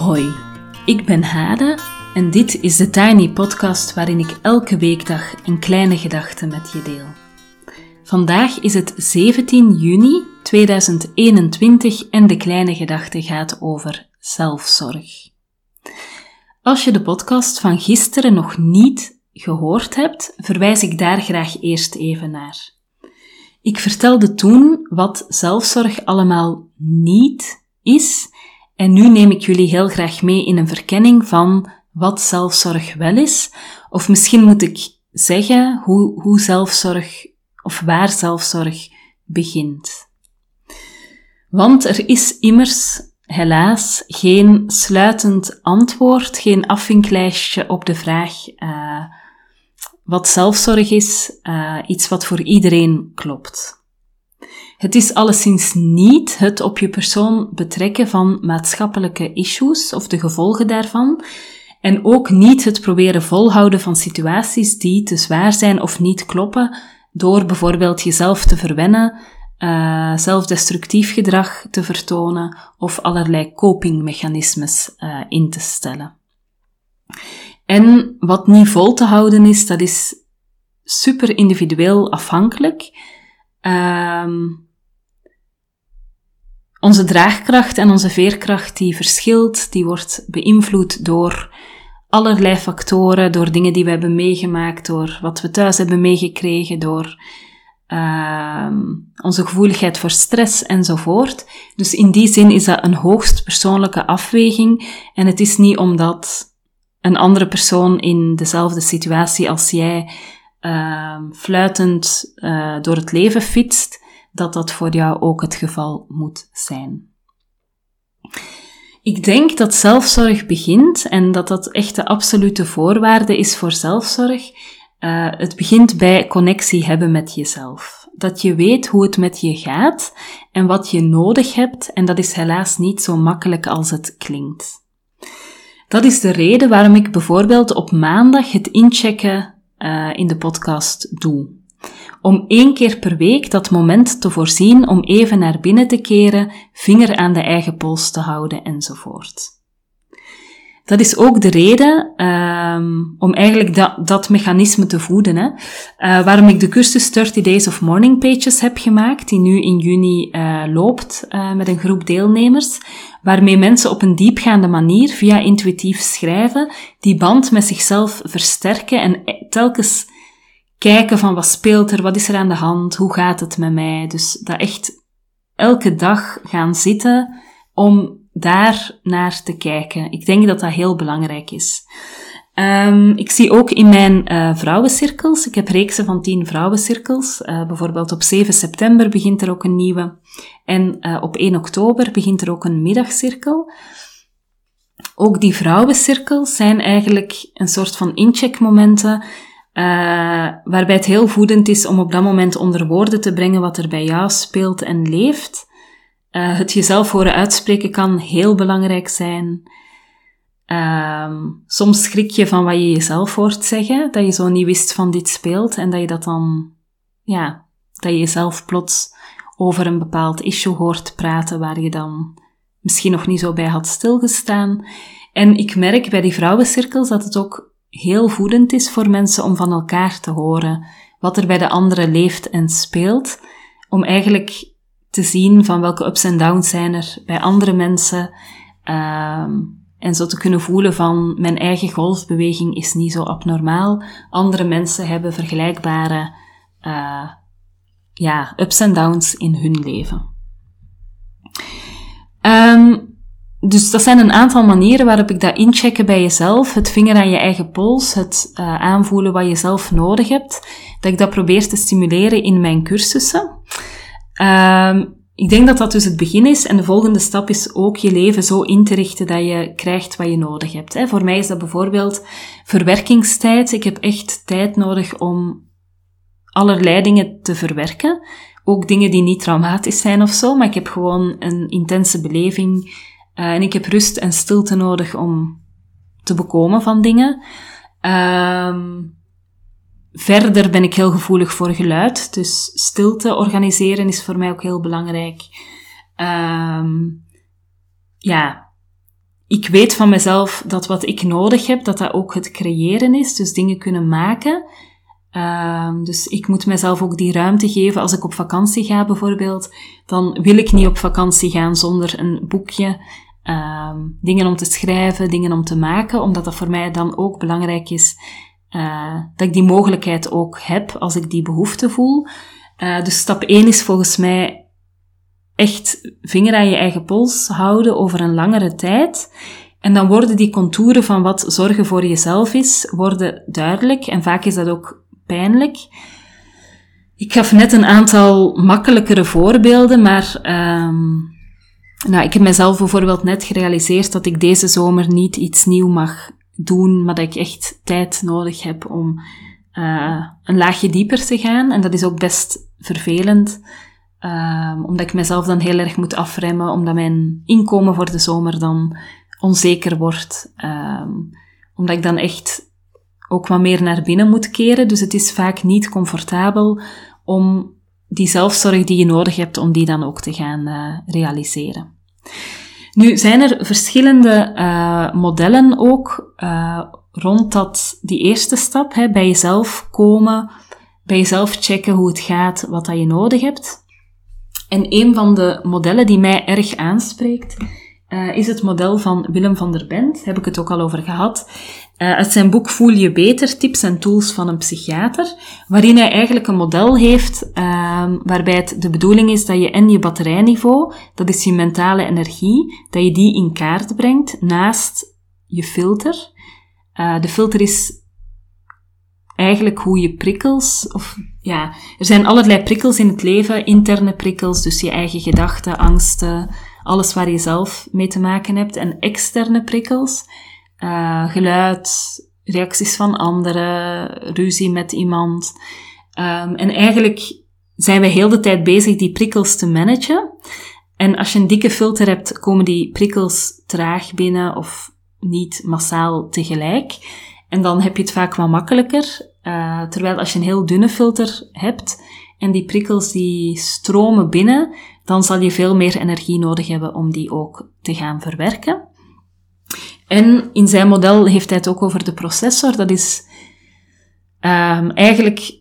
Hoi, ik ben Hade en dit is de Tiny Podcast waarin ik elke weekdag een kleine gedachte met je deel. Vandaag is het 17 juni 2021 en de kleine gedachte gaat over zelfzorg. Als je de podcast van gisteren nog niet gehoord hebt, verwijs ik daar graag eerst even naar. Ik vertelde toen wat zelfzorg allemaal niet is en nu neem ik jullie heel graag mee in een verkenning van wat zelfzorg wel is, of misschien moet ik zeggen hoe, hoe zelfzorg of waar zelfzorg begint. Want er is immers helaas geen sluitend antwoord, geen afvinklijstje op de vraag uh, wat zelfzorg is, uh, iets wat voor iedereen klopt. Het is alleszins niet het op je persoon betrekken van maatschappelijke issues of de gevolgen daarvan, en ook niet het proberen volhouden van situaties die te zwaar zijn of niet kloppen, door bijvoorbeeld jezelf te verwennen, uh, zelfdestructief gedrag te vertonen of allerlei copingmechanismes uh, in te stellen. En wat niet vol te houden is, dat is super individueel afhankelijk. Um, onze draagkracht en onze veerkracht die verschilt, die wordt beïnvloed door allerlei factoren, door dingen die we hebben meegemaakt, door wat we thuis hebben meegekregen, door uh, onze gevoeligheid voor stress enzovoort. Dus in die zin is dat een hoogst persoonlijke afweging en het is niet omdat een andere persoon in dezelfde situatie als jij uh, fluitend uh, door het leven fietst, dat dat voor jou ook het geval moet zijn. Ik denk dat zelfzorg begint en dat dat echt de absolute voorwaarde is voor zelfzorg. Uh, het begint bij connectie hebben met jezelf. Dat je weet hoe het met je gaat en wat je nodig hebt en dat is helaas niet zo makkelijk als het klinkt. Dat is de reden waarom ik bijvoorbeeld op maandag het inchecken uh, in de podcast doe om één keer per week dat moment te voorzien om even naar binnen te keren, vinger aan de eigen pols te houden enzovoort. Dat is ook de reden um, om eigenlijk dat, dat mechanisme te voeden. Hè. Uh, waarom ik de cursus 30 Days of Morning Pages heb gemaakt, die nu in juni uh, loopt uh, met een groep deelnemers, waarmee mensen op een diepgaande manier via intuïtief schrijven die band met zichzelf versterken en telkens kijken van wat speelt er, wat is er aan de hand, hoe gaat het met mij. Dus dat echt elke dag gaan zitten om daar naar te kijken. Ik denk dat dat heel belangrijk is. Um, ik zie ook in mijn uh, vrouwencirkels, ik heb reeksen van tien vrouwencirkels. Uh, bijvoorbeeld op 7 september begint er ook een nieuwe. En uh, op 1 oktober begint er ook een middagcirkel. Ook die vrouwencirkels zijn eigenlijk een soort van incheckmomenten uh, waarbij het heel voedend is om op dat moment onder woorden te brengen wat er bij jou speelt en leeft. Uh, het jezelf horen uitspreken kan heel belangrijk zijn. Uh, soms schrik je van wat je jezelf hoort zeggen, dat je zo niet wist van dit speelt en dat je dat dan, ja, dat je jezelf plots over een bepaald issue hoort praten waar je dan misschien nog niet zo bij had stilgestaan. En ik merk bij die vrouwencirkels dat het ook heel voedend is voor mensen om van elkaar te horen wat er bij de anderen leeft en speelt, om eigenlijk te zien van welke ups en downs zijn er bij andere mensen, um, en zo te kunnen voelen van mijn eigen golfbeweging is niet zo abnormaal, andere mensen hebben vergelijkbare uh, ja, ups en downs in hun leven. Um, dus dat zijn een aantal manieren waarop ik dat inchecken bij jezelf. Het vinger aan je eigen pols, het uh, aanvoelen wat je zelf nodig hebt. Dat ik dat probeer te stimuleren in mijn cursussen. Uh, ik denk dat dat dus het begin is. En de volgende stap is ook je leven zo in te richten dat je krijgt wat je nodig hebt. Hè. Voor mij is dat bijvoorbeeld verwerkingstijd. Ik heb echt tijd nodig om allerlei dingen te verwerken. Ook dingen die niet traumatisch zijn of zo, maar ik heb gewoon een intense beleving uh, en ik heb rust en stilte nodig om te bekomen van dingen. Uh, verder ben ik heel gevoelig voor geluid, dus stilte organiseren is voor mij ook heel belangrijk. Uh, ja, ik weet van mezelf dat wat ik nodig heb, dat dat ook het creëren is, dus dingen kunnen maken. Uh, dus ik moet mezelf ook die ruimte geven. Als ik op vakantie ga bijvoorbeeld, dan wil ik niet op vakantie gaan zonder een boekje, uh, dingen om te schrijven, dingen om te maken, omdat dat voor mij dan ook belangrijk is uh, dat ik die mogelijkheid ook heb als ik die behoefte voel. Uh, dus stap 1 is volgens mij echt vinger aan je eigen pols houden over een langere tijd. En dan worden die contouren van wat zorgen voor jezelf is, worden duidelijk. En vaak is dat ook pijnlijk. Ik gaf net een aantal makkelijkere voorbeelden, maar um, nou, ik heb mezelf bijvoorbeeld net gerealiseerd dat ik deze zomer niet iets nieuw mag doen, maar dat ik echt tijd nodig heb om uh, een laagje dieper te gaan. En dat is ook best vervelend, um, omdat ik mezelf dan heel erg moet afremmen, omdat mijn inkomen voor de zomer dan onzeker wordt. Um, omdat ik dan echt ook wat meer naar binnen moet keren. Dus het is vaak niet comfortabel om die zelfzorg die je nodig hebt, om die dan ook te gaan uh, realiseren. Nu zijn er verschillende uh, modellen ook uh, rond dat, die eerste stap, hè, bij jezelf komen, bij jezelf checken hoe het gaat, wat dat je nodig hebt. En een van de modellen die mij erg aanspreekt, uh, is het model van Willem van der Bent. Heb ik het ook al over gehad. Uh, uit zijn boek Voel je beter, tips en tools van een psychiater, waarin hij eigenlijk een model heeft uh, waarbij het de bedoeling is dat je en je batterijniveau, dat is je mentale energie, dat je die in kaart brengt naast je filter. Uh, de filter is eigenlijk hoe je prikkels, of ja, er zijn allerlei prikkels in het leven, interne prikkels, dus je eigen gedachten, angsten, alles waar je zelf mee te maken hebt, en externe prikkels, uh, geluid, reacties van anderen, ruzie met iemand. Um, en eigenlijk zijn we heel de tijd bezig die prikkels te managen. En als je een dikke filter hebt, komen die prikkels traag binnen of niet massaal tegelijk. En dan heb je het vaak wat makkelijker. Uh, terwijl als je een heel dunne filter hebt en die prikkels die stromen binnen, dan zal je veel meer energie nodig hebben om die ook te gaan verwerken. En in zijn model heeft hij het ook over de processor. Dat is um, eigenlijk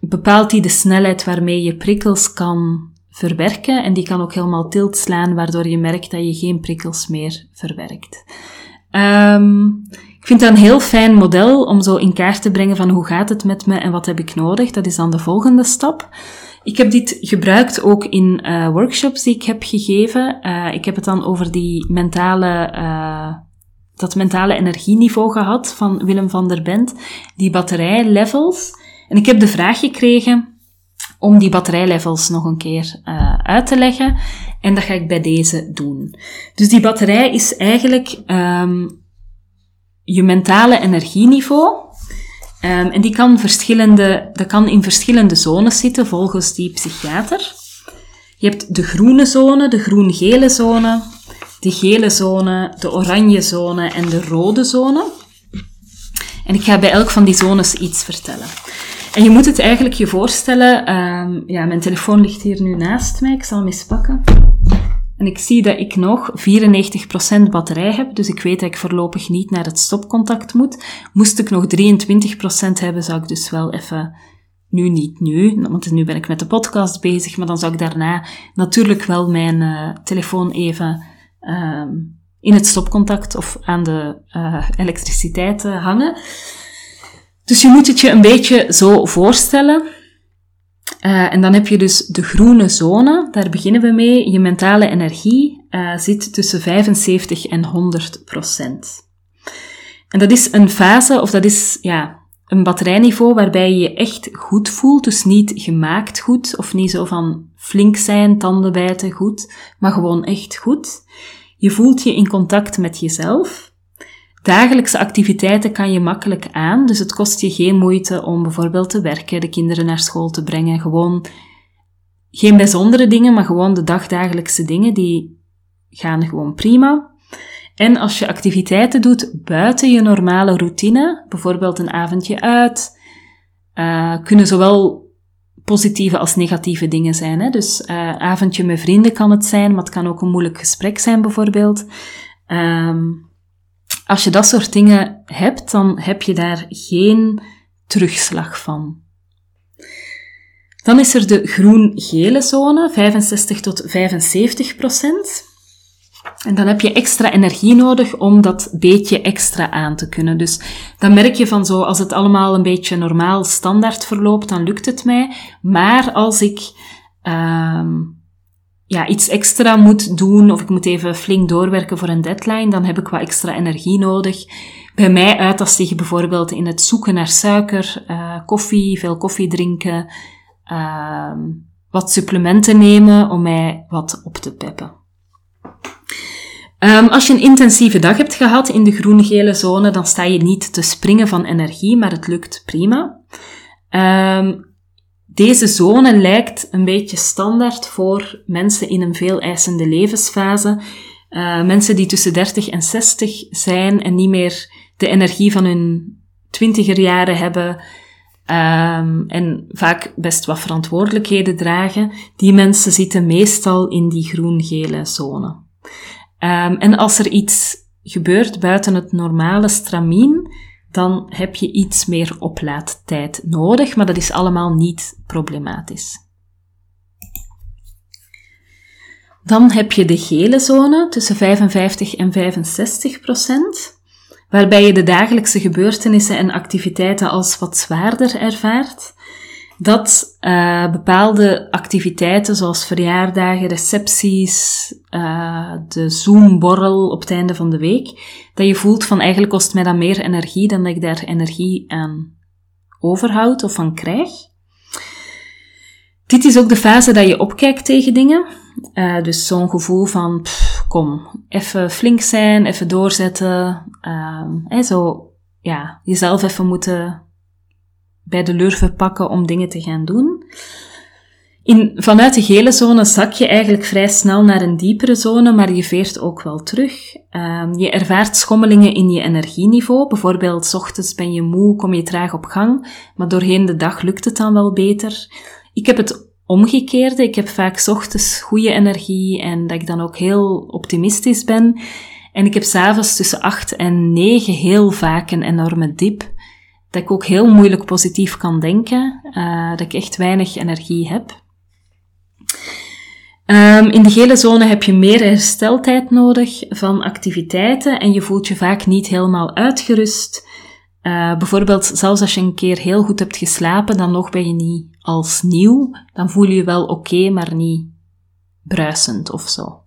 bepaalt hij de snelheid waarmee je prikkels kan verwerken. En die kan ook helemaal tilt slaan, waardoor je merkt dat je geen prikkels meer verwerkt. Um, ik vind dat een heel fijn model om zo in kaart te brengen van hoe gaat het met me en wat heb ik nodig. Dat is dan de volgende stap. Ik heb dit gebruikt ook in uh, workshops die ik heb gegeven. Uh, ik heb het dan over die mentale, uh, dat mentale energieniveau gehad van Willem van der Bent, die batterijlevels. En ik heb de vraag gekregen om die batterijlevels nog een keer uit te leggen. En dat ga ik bij deze doen. Dus die batterij is eigenlijk um, je mentale energieniveau. Um, en die kan, verschillende, kan in verschillende zones zitten volgens die psychiater. Je hebt de groene zone, de groen-gele zone, de gele zone, de oranje zone en de rode zone. En ik ga bij elk van die zones iets vertellen. En je moet het eigenlijk je voorstellen, um, ja, mijn telefoon ligt hier nu naast mij, ik zal hem eens pakken. En ik zie dat ik nog 94% batterij heb, dus ik weet dat ik voorlopig niet naar het stopcontact moet. Moest ik nog 23% hebben, zou ik dus wel even, nu niet nu, want nu ben ik met de podcast bezig, maar dan zou ik daarna natuurlijk wel mijn uh, telefoon even uh, in het stopcontact of aan de uh, elektriciteit uh, hangen. Dus je moet het je een beetje zo voorstellen. Uh, en dan heb je dus de groene zone, daar beginnen we mee. Je mentale energie uh, zit tussen 75 en 100 procent. En dat is een fase, of dat is ja, een batterijniveau waarbij je je echt goed voelt. Dus niet gemaakt goed, of niet zo van flink zijn, tanden bijten goed, maar gewoon echt goed. Je voelt je in contact met jezelf. Dagelijkse activiteiten kan je makkelijk aan, dus het kost je geen moeite om bijvoorbeeld te werken, de kinderen naar school te brengen. Gewoon geen bijzondere dingen, maar gewoon de dagdagelijkse dingen, die gaan gewoon prima. En als je activiteiten doet buiten je normale routine, bijvoorbeeld een avondje uit, uh, kunnen zowel positieve als negatieve dingen zijn. Hè? Dus uh, avondje met vrienden kan het zijn, maar het kan ook een moeilijk gesprek zijn bijvoorbeeld. Um, als je dat soort dingen hebt, dan heb je daar geen terugslag van. Dan is er de groen-gele zone, 65 tot 75 procent. En dan heb je extra energie nodig om dat beetje extra aan te kunnen. Dus dan merk je van zo, als het allemaal een beetje normaal standaard verloopt, dan lukt het mij. Maar als ik um, ja, iets extra moet doen, of ik moet even flink doorwerken voor een deadline, dan heb ik wat extra energie nodig. Bij mij uit dat zich bijvoorbeeld in het zoeken naar suiker, uh, koffie, veel koffie drinken, uh, wat supplementen nemen om mij wat op te peppen. Um, als je een intensieve dag hebt gehad in de groen-gele zone, dan sta je niet te springen van energie, maar het lukt prima. Um, deze zone lijkt een beetje standaard voor mensen in een veel eisende levensfase. Uh, mensen die tussen 30 en 60 zijn en niet meer de energie van hun twintiger jaren hebben um, en vaak best wat verantwoordelijkheden dragen. Die mensen zitten meestal in die groen-gele zone. Um, en als er iets gebeurt buiten het normale stramien, dan heb je iets meer oplaadtijd nodig, maar dat is allemaal niet problematisch. Dan heb je de gele zone tussen 55 en 65 procent, waarbij je de dagelijkse gebeurtenissen en activiteiten als wat zwaarder ervaart dat uh, bepaalde activiteiten zoals verjaardagen, recepties, uh, de Zoom-borrel op het einde van de week, dat je voelt van eigenlijk kost mij dat meer energie dan dat ik daar energie aan overhoud of van krijg. Dit is ook de fase dat je opkijkt tegen dingen. Uh, dus zo'n gevoel van, kom, even flink zijn, even doorzetten. Uh, zo, ja, jezelf even moeten bij de lurven pakken om dingen te gaan doen. In, vanuit de gele zone zak je eigenlijk vrij snel naar een diepere zone, maar je veert ook wel terug. Uh, je ervaart schommelingen in je energieniveau. Bijvoorbeeld, s ochtends ben je moe, kom je traag op gang, maar doorheen de dag lukt het dan wel beter. Ik heb het omgekeerde. Ik heb vaak s ochtends goede energie en dat ik dan ook heel optimistisch ben. En ik heb s'avonds tussen 8 en 9 heel vaak een enorme dip dat ik ook heel moeilijk positief kan denken, uh, dat ik echt weinig energie heb. Um, in de gele zone heb je meer hersteltijd nodig van activiteiten en je voelt je vaak niet helemaal uitgerust. Uh, bijvoorbeeld, zelfs als je een keer heel goed hebt geslapen, dan nog ben je niet als nieuw. Dan voel je je wel oké, maar niet bruisend of zo.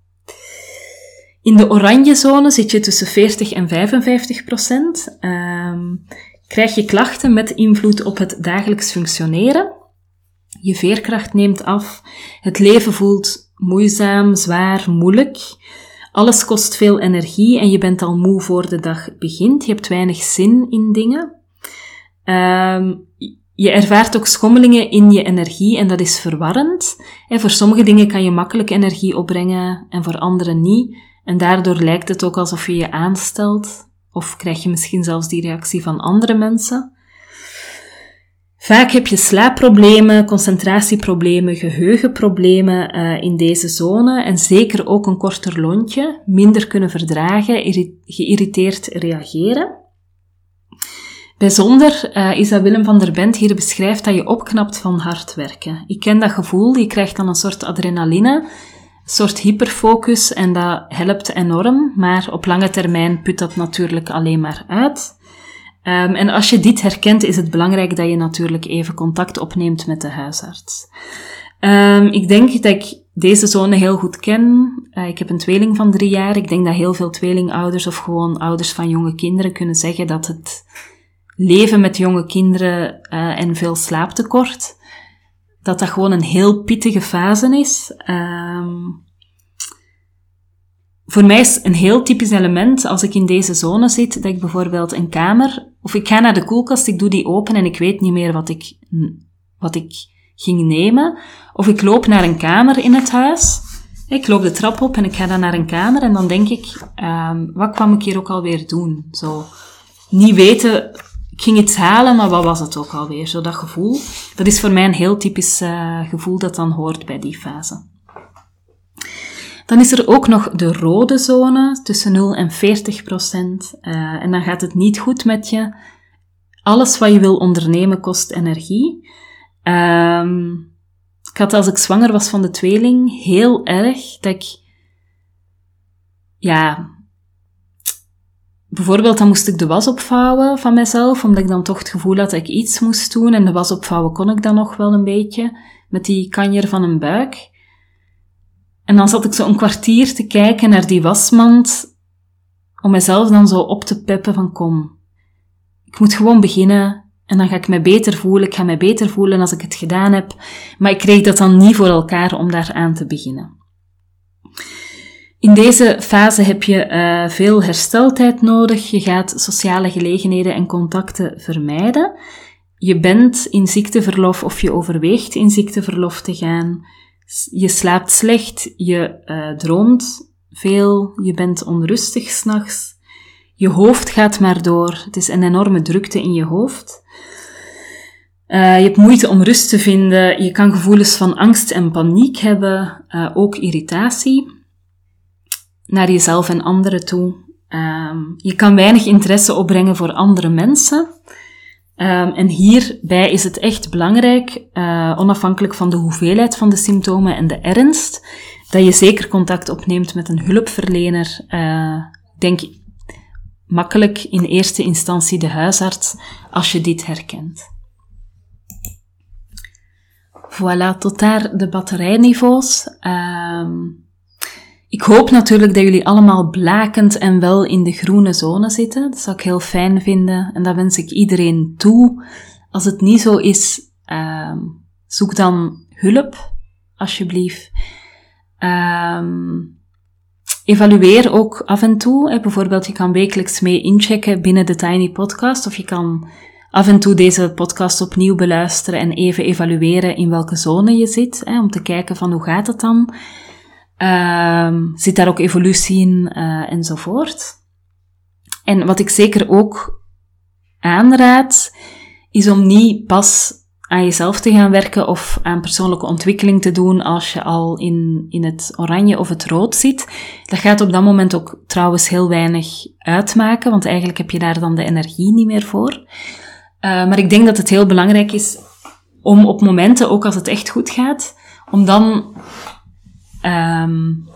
In de oranje zone zit je tussen 40 en 55 procent. Um, Krijg je klachten met invloed op het dagelijks functioneren? Je veerkracht neemt af. Het leven voelt moeizaam, zwaar, moeilijk. Alles kost veel energie en je bent al moe voor de dag begint. Je hebt weinig zin in dingen. Um, je ervaart ook schommelingen in je energie en dat is verwarrend. En voor sommige dingen kan je makkelijk energie opbrengen en voor andere niet. En daardoor lijkt het ook alsof je je aanstelt. Of krijg je misschien zelfs die reactie van andere mensen? Vaak heb je slaapproblemen, concentratieproblemen, geheugenproblemen uh, in deze zone en zeker ook een korter lontje, minder kunnen verdragen, geïrriteerd reageren. Bijzonder uh, is dat Willem van der Bent hier beschrijft dat je opknapt van hard werken. Ik ken dat gevoel, je krijgt dan een soort adrenaline soort hyperfocus en dat helpt enorm, maar op lange termijn put dat natuurlijk alleen maar uit. Um, en als je dit herkent, is het belangrijk dat je natuurlijk even contact opneemt met de huisarts. Um, ik denk dat ik deze zone heel goed ken. Uh, ik heb een tweeling van drie jaar. Ik denk dat heel veel tweelingouders of gewoon ouders van jonge kinderen kunnen zeggen dat het leven met jonge kinderen uh, en veel slaaptekort dat dat gewoon een heel pittige fase is. Um, voor mij is een heel typisch element als ik in deze zone zit, dat ik bijvoorbeeld een kamer, of ik ga naar de koelkast, ik doe die open en ik weet niet meer wat ik, wat ik ging nemen. Of ik loop naar een kamer in het huis. Ik loop de trap op en ik ga dan naar een kamer en dan denk ik, um, wat kwam ik hier ook alweer doen? Zo, niet weten ik ging iets halen, maar wat was het ook alweer? Zo dat gevoel. Dat is voor mij een heel typisch uh, gevoel dat dan hoort bij die fase. Dan is er ook nog de rode zone tussen 0 en 40 procent. Uh, en dan gaat het niet goed met je. Alles wat je wil ondernemen kost energie. Um, ik had als ik zwanger was van de tweeling heel erg dat ik, ja, bijvoorbeeld dan moest ik de was opvouwen van mezelf, omdat ik dan toch het gevoel had dat ik iets moest doen. En de was opvouwen kon ik dan nog wel een beetje, met die kanjer van een buik. En dan zat ik zo een kwartier te kijken naar die wasmand, om mezelf dan zo op te peppen van kom, ik moet gewoon beginnen en dan ga ik me beter voelen. Ik ga me beter voelen als ik het gedaan heb. Maar ik kreeg dat dan niet voor elkaar om daar aan te beginnen. In deze fase heb je uh, veel hersteltijd nodig. Je gaat sociale gelegenheden en contacten vermijden. Je bent in ziekteverlof of je overweegt in ziekteverlof te gaan. Je slaapt slecht, je uh, droomt veel, je bent onrustig s'nachts. Je hoofd gaat maar door. Het is een enorme drukte in je hoofd. Uh, je hebt moeite om rust te vinden. Je kan gevoelens van angst en paniek hebben. Ook irritatie naar jezelf en anderen toe. Um, je kan weinig interesse opbrengen voor andere mensen. Um, en hierbij is het echt belangrijk, uh, onafhankelijk van de hoeveelheid van de symptomen en de ernst, dat je zeker contact opneemt met een hulpverlener. denk makkelijk in eerste instantie de huisarts als je dit herkent. Voilà, tot daar de batterijniveaus. Um, ik hoop natuurlijk dat jullie allemaal blakend en wel in de groene zone zitten. Dat zou ik heel fijn vinden en dat wens ik iedereen toe. Als het niet zo is, um, zoek dan hulp, alsjeblieft. Um, Evalueer ook af en toe. Bijvoorbeeld, je kan wekelijks mee inchecken binnen de Tiny Podcast. Of je kan af en toe deze podcast opnieuw beluisteren en even evalueren in welke zone je zit. Om te kijken van hoe gaat het dan. Um, zit daar ook evolutie in uh, enzovoort. En wat ik zeker ook aanraad, is om niet pas aan jezelf te gaan werken of aan persoonlijke ontwikkeling te doen als je al in, in het oranje of het rood zit. Dat gaat op dat moment ook trouwens heel weinig uitmaken, want eigenlijk heb je daar dan de energie niet meer voor. Uh, maar ik denk dat het heel belangrijk is om op momenten, ook als het echt goed gaat, om dan um,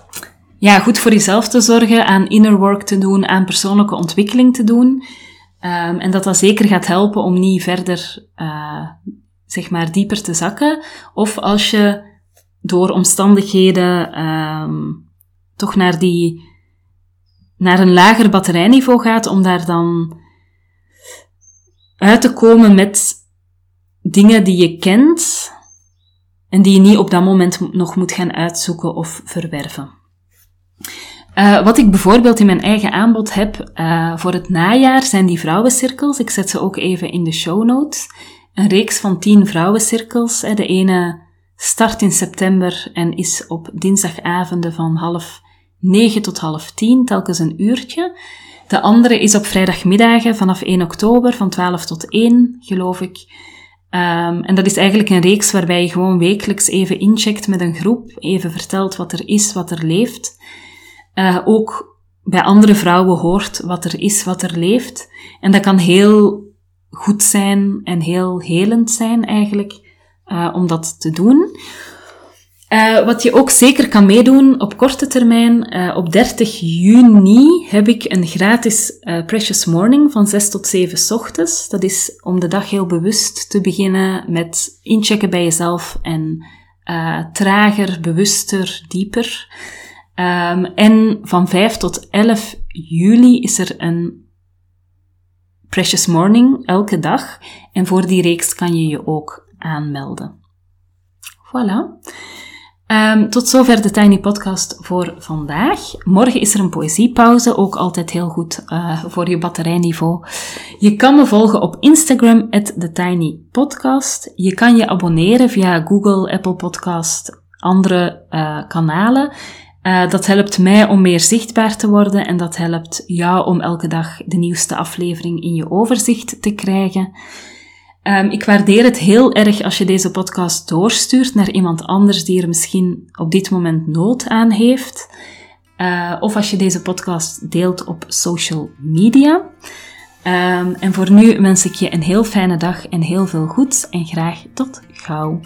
ja, goed voor jezelf te zorgen, aan inner work te doen, aan persoonlijke ontwikkeling te doen. Um, en dat dat zeker gaat helpen om niet verder uh, zeg maar dieper te zakken. Of als je door omstandigheden um, toch naar die naar een lager batterijniveau gaat, om daar dan uit te komen met dingen die je kent en die je niet op dat moment nog moet gaan uitzoeken of verwerven. Uh, wat ik bijvoorbeeld in mijn eigen aanbod heb uh, voor het najaar zijn die vrouwencirkels. Ik zet ze ook even in de show notes een reeks van tien vrouwencirkels. De ene start in september en is op dinsdagavonden van half negen tot half tien, telkens een uurtje. De andere is op vrijdagmiddagen vanaf 1 oktober van 12 tot 1, geloof ik. Um, en dat is eigenlijk een reeks waarbij je gewoon wekelijks even incheckt met een groep, even vertelt wat er is, wat er leeft. Uh, ook bij andere vrouwen hoort wat er is, wat er leeft. En dat kan heel goed zijn en heel helend zijn eigenlijk uh, om dat te doen. Uh, wat je ook zeker kan meedoen op korte termijn, uh, op 30 juni heb ik een gratis uh, Precious Morning van 6 tot 7 ochtends. Dat is om de dag heel bewust te beginnen met inchecken bij jezelf en trager, bewuster, dieper. Um, en van 5 tot 11 juli is er een Precious Morning elke dag. En voor die reeks kan je je ook aanmelden. Voilà. Um, tot zover de Tiny Podcast voor vandaag. Morgen is er een poëziepauze, ook altijd heel goed uh, voor je batterijniveau. Je kan me volgen op Instagram, TheTinyPodcast. Je kan je abonneren via Google, Apple Podcast, andere uh, kanalen. Uh, dat helpt mij om meer zichtbaar te worden en dat helpt jou om elke dag de nieuwste aflevering in je overzicht te krijgen. Um, ik waardeer het heel erg als je deze podcast doorstuurt naar iemand anders die er misschien op dit moment nood aan heeft. Uh, of als je deze podcast deelt op social media. Um, en voor nu wens ik je een heel fijne dag en heel veel goeds en graag tot gauw.